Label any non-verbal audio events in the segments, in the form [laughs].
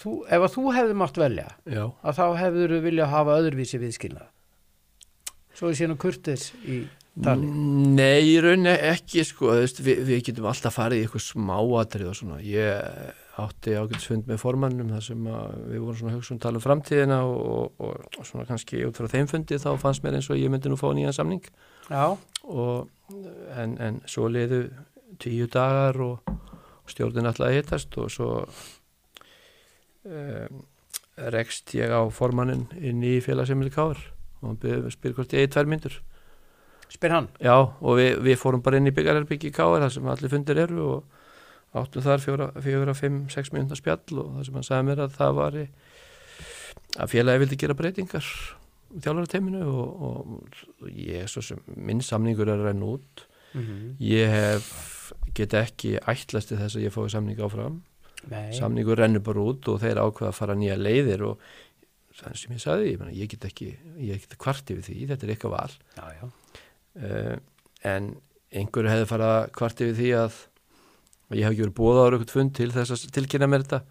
þú, ef að þú hefði mátt velja já, að þá hefður þú vilja hafa öðruvísi viðskilnað? Svo er síðan kurtis í tali. Nei, í rauninni ekki sko, veist, við, við getum alltaf farið í eitthvað smáatrið og svona. Ég átti ágætisfund með formannum þar sem að við vorum svona að hugsa um tala um framtíðina og, og, og svona kannski út frá þeim fundi þá fannst mér eins og ég myndi nú fá nýjan samning. Já, og, en, en svo liðu tíu dagar og stjórnin alltaf að hittast og svo rekst ég á formannin inn í félagsemili káður og hann byrði spyr hvort ég eigi tvær myndur spyr hann? Já, og við, við fórum bara inn í byggarherbyggi í Káar, þar sem allir fundir eru og áttum þar fjóra, fjóra fimm, sex minúta spjall og það sem hann sagði mér að það var að félagi vildi gera breytingar þjálfara teiminu og, og ég, svo sem minn samningur er að renna út. Mm ég hef, get ekki ætlast til þess að ég fái samning áfram Nei, samningur rennur bara út og þeir ákveða að fara nýja leiðir og það sem ég sagði, ég, mena, ég get ekki ég get kvarti við því, þetta er eitthvað val. Já, já, uh, en einhverju hefði fara kvart yfir því að ég hef ekki verið búið ára eitthvað fund til þess að tilkynna mér þetta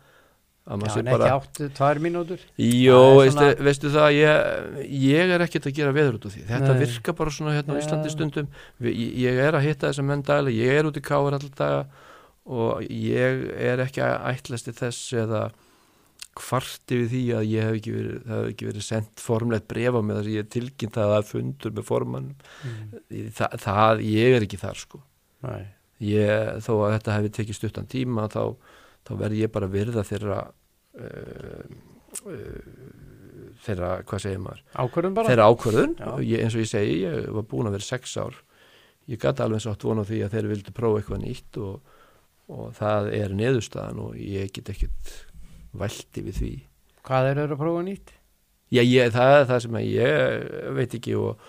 að já en ekki áttu tvær mínútur. Jó, svona- veistu það ég, ég er ekkert að gera veður út úr því. Þetta Nei. virka bara svona hérna á Já. Íslandi stundum. Ég, ég er að hitta þessa menn daglega ég er út í káar alltaf og ég er ekki að ætlast til þess eða kvarti við því að ég hef ekki verið, það hef ekki verið sendt formlegt brefa með þess að ég er tilkynnt að það fundur með formann mm. það, það, ég er ekki þar sko. Ég, þó að þetta hefði tekið stuttan tíma þá, þá verð ég bara virða þeirra uh, uh, þeirra, hvað segir maður? Ákvörðum bara. Þeirra ákvörðun, ég, eins og ég segi ég var búin að vera sex ár. Ég gæti alveg eins og átt vona því að þeir vildu prófa eitthvað nýtt og, og það er neðurstaðan og ég get ekkit vælti við því Hvað er að prófa nýtt? Já, ég, það er það sem ég veit ekki og,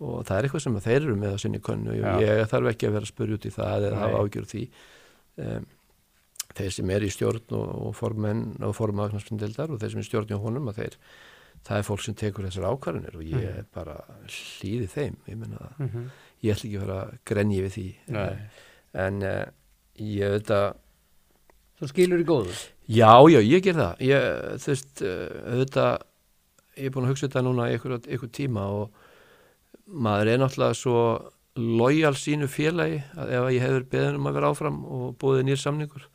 og það er eitthvað sem þeir eru með á sinni Já. og ég þarf ekki að vera að spurja út í það eða hafa ágjör því um, þeir sem er í stjórn og, og formenn og formagnarsfundildar og þeir sem er í stjórn hjá honum að þeir það er fólk sem tekur þessar ákvarðanir og ég Mhm. bara hlýði þeim ég menna Mm -hmm. ég ætla ekki að vera að grenja við því Nei, en uh, ég veit að þú skilur í góðu Já, já, ég ger það. Ég, þú veist, uh, auðvitað, ég er búin að hugsa þetta núna í einhver, tíma og maður er náttúrulega svo lojal sínu félagi að ef ég hefur beðin um að vera áfram og búið nýr samningur,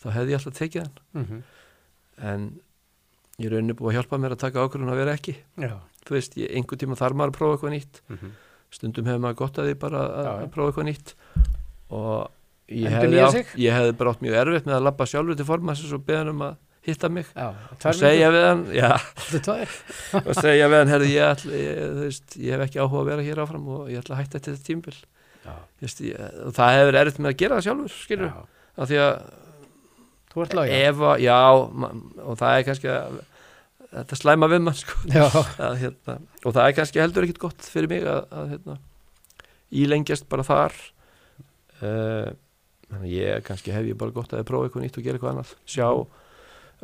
þá hefði ég alltaf tekið hann. mm -hmm. En ég er rauninni búið að hjálpa mér að taka ákvörðun að vera ekki. Já Þú veist, ég, einhver tíma þarf maður að prófa eitthvað nýtt. mm -hmm. Stundum hefur maður gott að því bara að, já. að prófa eitthvað nýtt og ég hefði, átt, ég hefði bara átt mjög erfitt með að labba sjálfur til formansins og beðin um að hitta mig. Já, og segja við hann [laughs] og segja við hann herri, ég, ætla, ég, veist, ég hef ekki áhuga að vera hér áfram og ég ætla að hætta til þetta tímbil veist, og það hefur erfitt með að gera það sjálfur skilur, af því að Þú ert lagja ef já og það er kannski að þetta slæma við mann sko, [laughs] að, hérna, og það er kannski heldur ekkit gott fyrir mig að, að hérna, ílengjast bara þar. Uh, þannig að ég kannski hef ég bara gott að prófa eitthvað nýtt og gera eitthvað annað. Sjá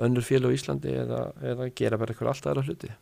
önnur félag á Íslandi eða, eða gera bara eitthvað alltaf aðra hluti